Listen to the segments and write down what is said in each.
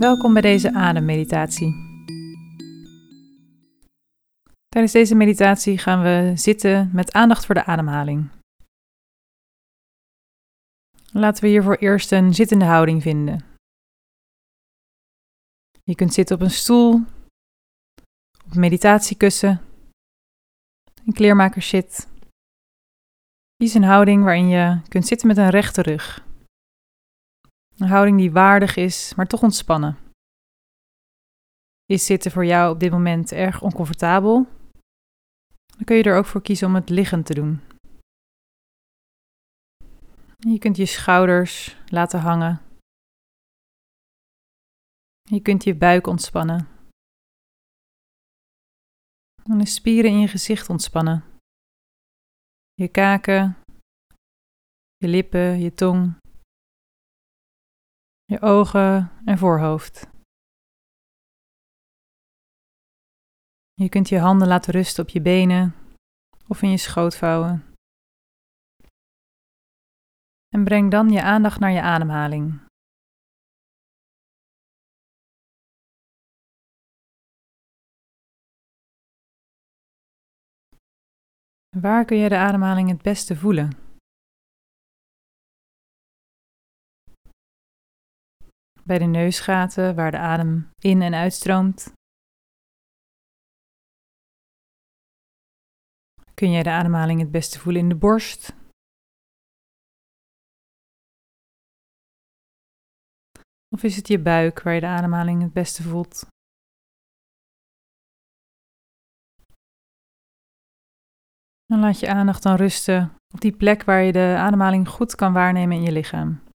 Welkom bij deze ademmeditatie. Tijdens deze meditatie gaan we zitten met aandacht voor de ademhaling. Laten we hiervoor eerst een zittende houding vinden. Je kunt zitten op een stoel, op een meditatiekussen, een kleermakerszit. Kies een houding waarin je kunt zitten met een rechte rug. Een houding die waardig is, maar toch ontspannen. Is zitten voor jou op dit moment erg oncomfortabel? Dan kun je er ook voor kiezen om het liggend te doen. Je kunt je schouders laten hangen. Je kunt je buik ontspannen. En de spieren in je gezicht ontspannen. Je kaken, je lippen, je tong je ogen en voorhoofd. Je kunt je handen laten rusten op je benen of in je schoot vouwen. En breng dan je aandacht naar je ademhaling. Waar kun je de ademhaling het beste voelen? Bij de neusgaten waar de adem in en uitstroomt. Kun je de ademhaling het beste voelen in de borst? Of is het je buik waar je de ademhaling het beste voelt? En laat je aandacht dan rusten op die plek waar je de ademhaling goed kan waarnemen in je lichaam.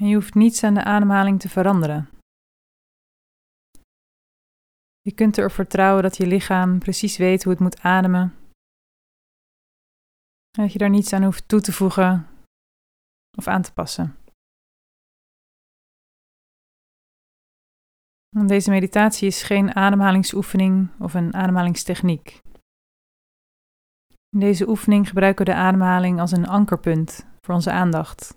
En je hoeft niets aan de ademhaling te veranderen. Je kunt erop vertrouwen dat je lichaam precies weet hoe het moet ademen. En dat je daar niets aan hoeft toe te voegen of aan te passen. Deze meditatie is geen ademhalingsoefening of een ademhalingstechniek. In deze oefening gebruiken we de ademhaling als een ankerpunt voor onze aandacht.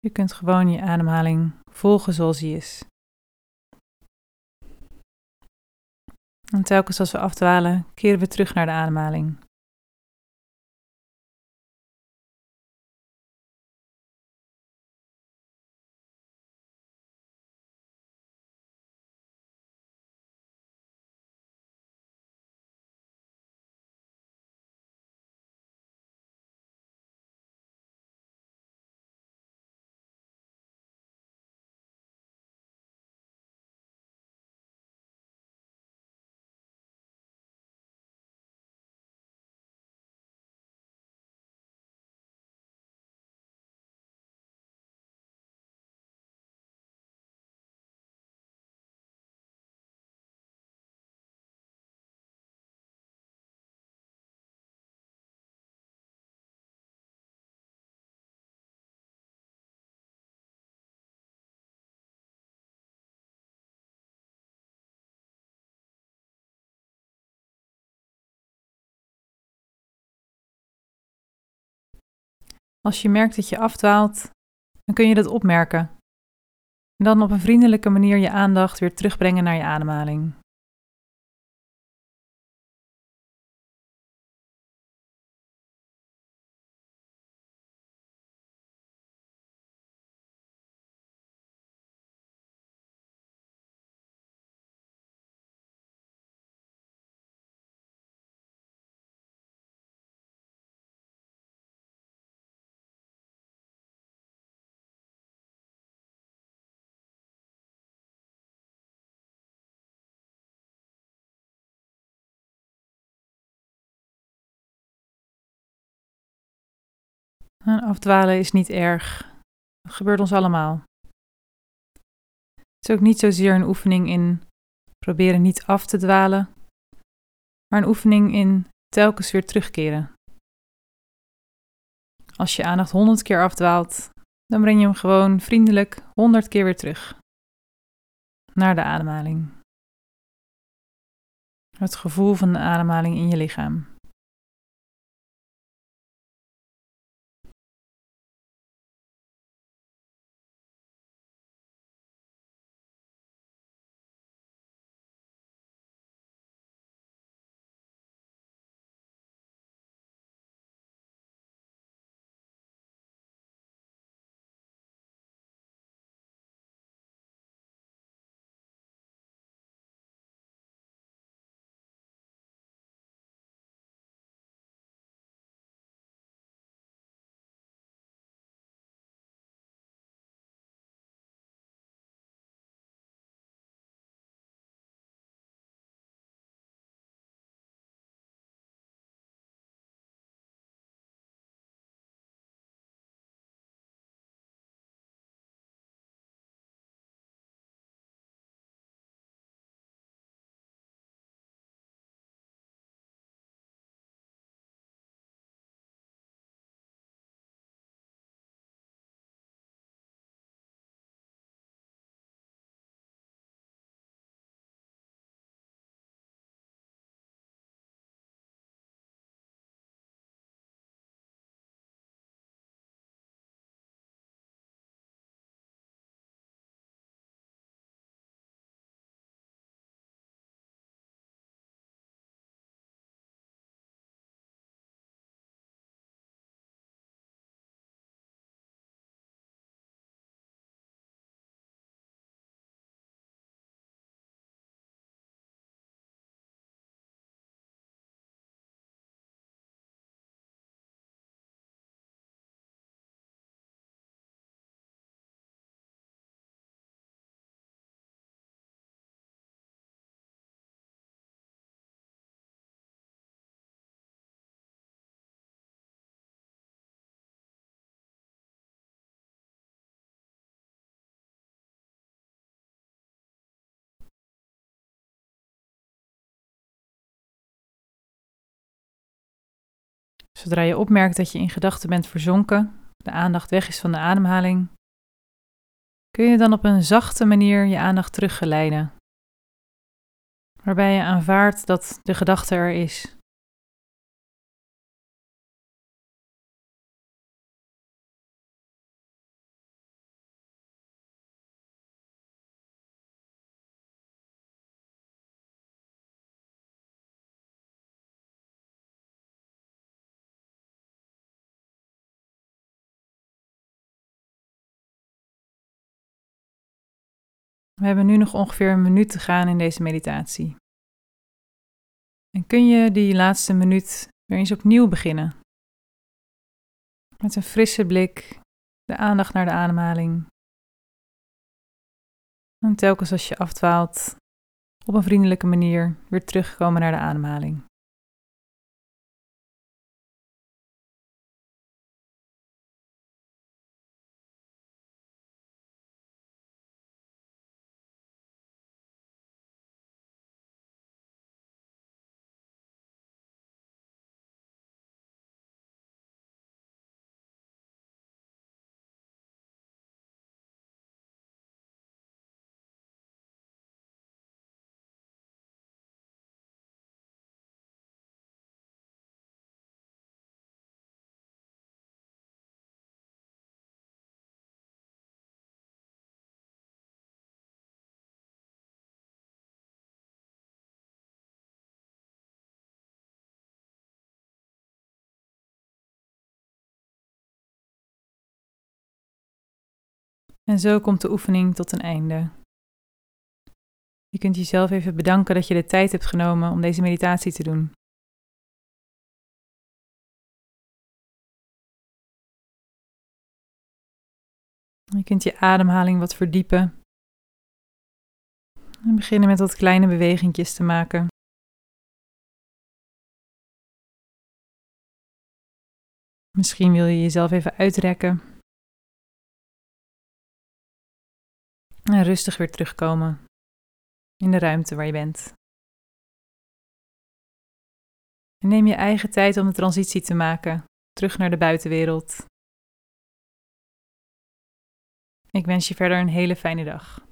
Je kunt gewoon je ademhaling volgen zoals die is. En telkens als we afdwalen, keren we terug naar de ademhaling. Als je merkt dat je afdwaalt, dan kun je dat opmerken. En dan op een vriendelijke manier je aandacht weer terugbrengen naar je ademhaling. Afdwalen is niet erg. Dat gebeurt ons allemaal. Het is ook niet zozeer een oefening in proberen niet af te dwalen, maar een oefening in telkens weer terugkeren. Als je aandacht honderd keer afdwaalt, dan breng je hem gewoon vriendelijk honderd keer weer terug naar de ademhaling. Het gevoel van de ademhaling in je lichaam. Zodra je opmerkt dat je in gedachten bent verzonken, de aandacht weg is van de ademhaling, kun je dan op een zachte manier je aandacht teruggeleiden, waarbij je aanvaardt dat de gedachte er is. We hebben nu nog ongeveer een minuut te gaan in deze meditatie. En kun je die laatste minuut weer eens opnieuw beginnen? Met een frisse blik, de aandacht naar de ademhaling. En telkens als je afdwaalt, op een vriendelijke manier weer terugkomen naar de ademhaling. En zo komt de oefening tot een einde. Je kunt jezelf even bedanken dat je de tijd hebt genomen om deze meditatie te doen. Je kunt je ademhaling wat verdiepen. En beginnen met wat kleine bewegingjes te maken. Misschien wil je jezelf even uitrekken. En rustig weer terugkomen in de ruimte waar je bent. En neem je eigen tijd om de transitie te maken, terug naar de buitenwereld. Ik wens je verder een hele fijne dag.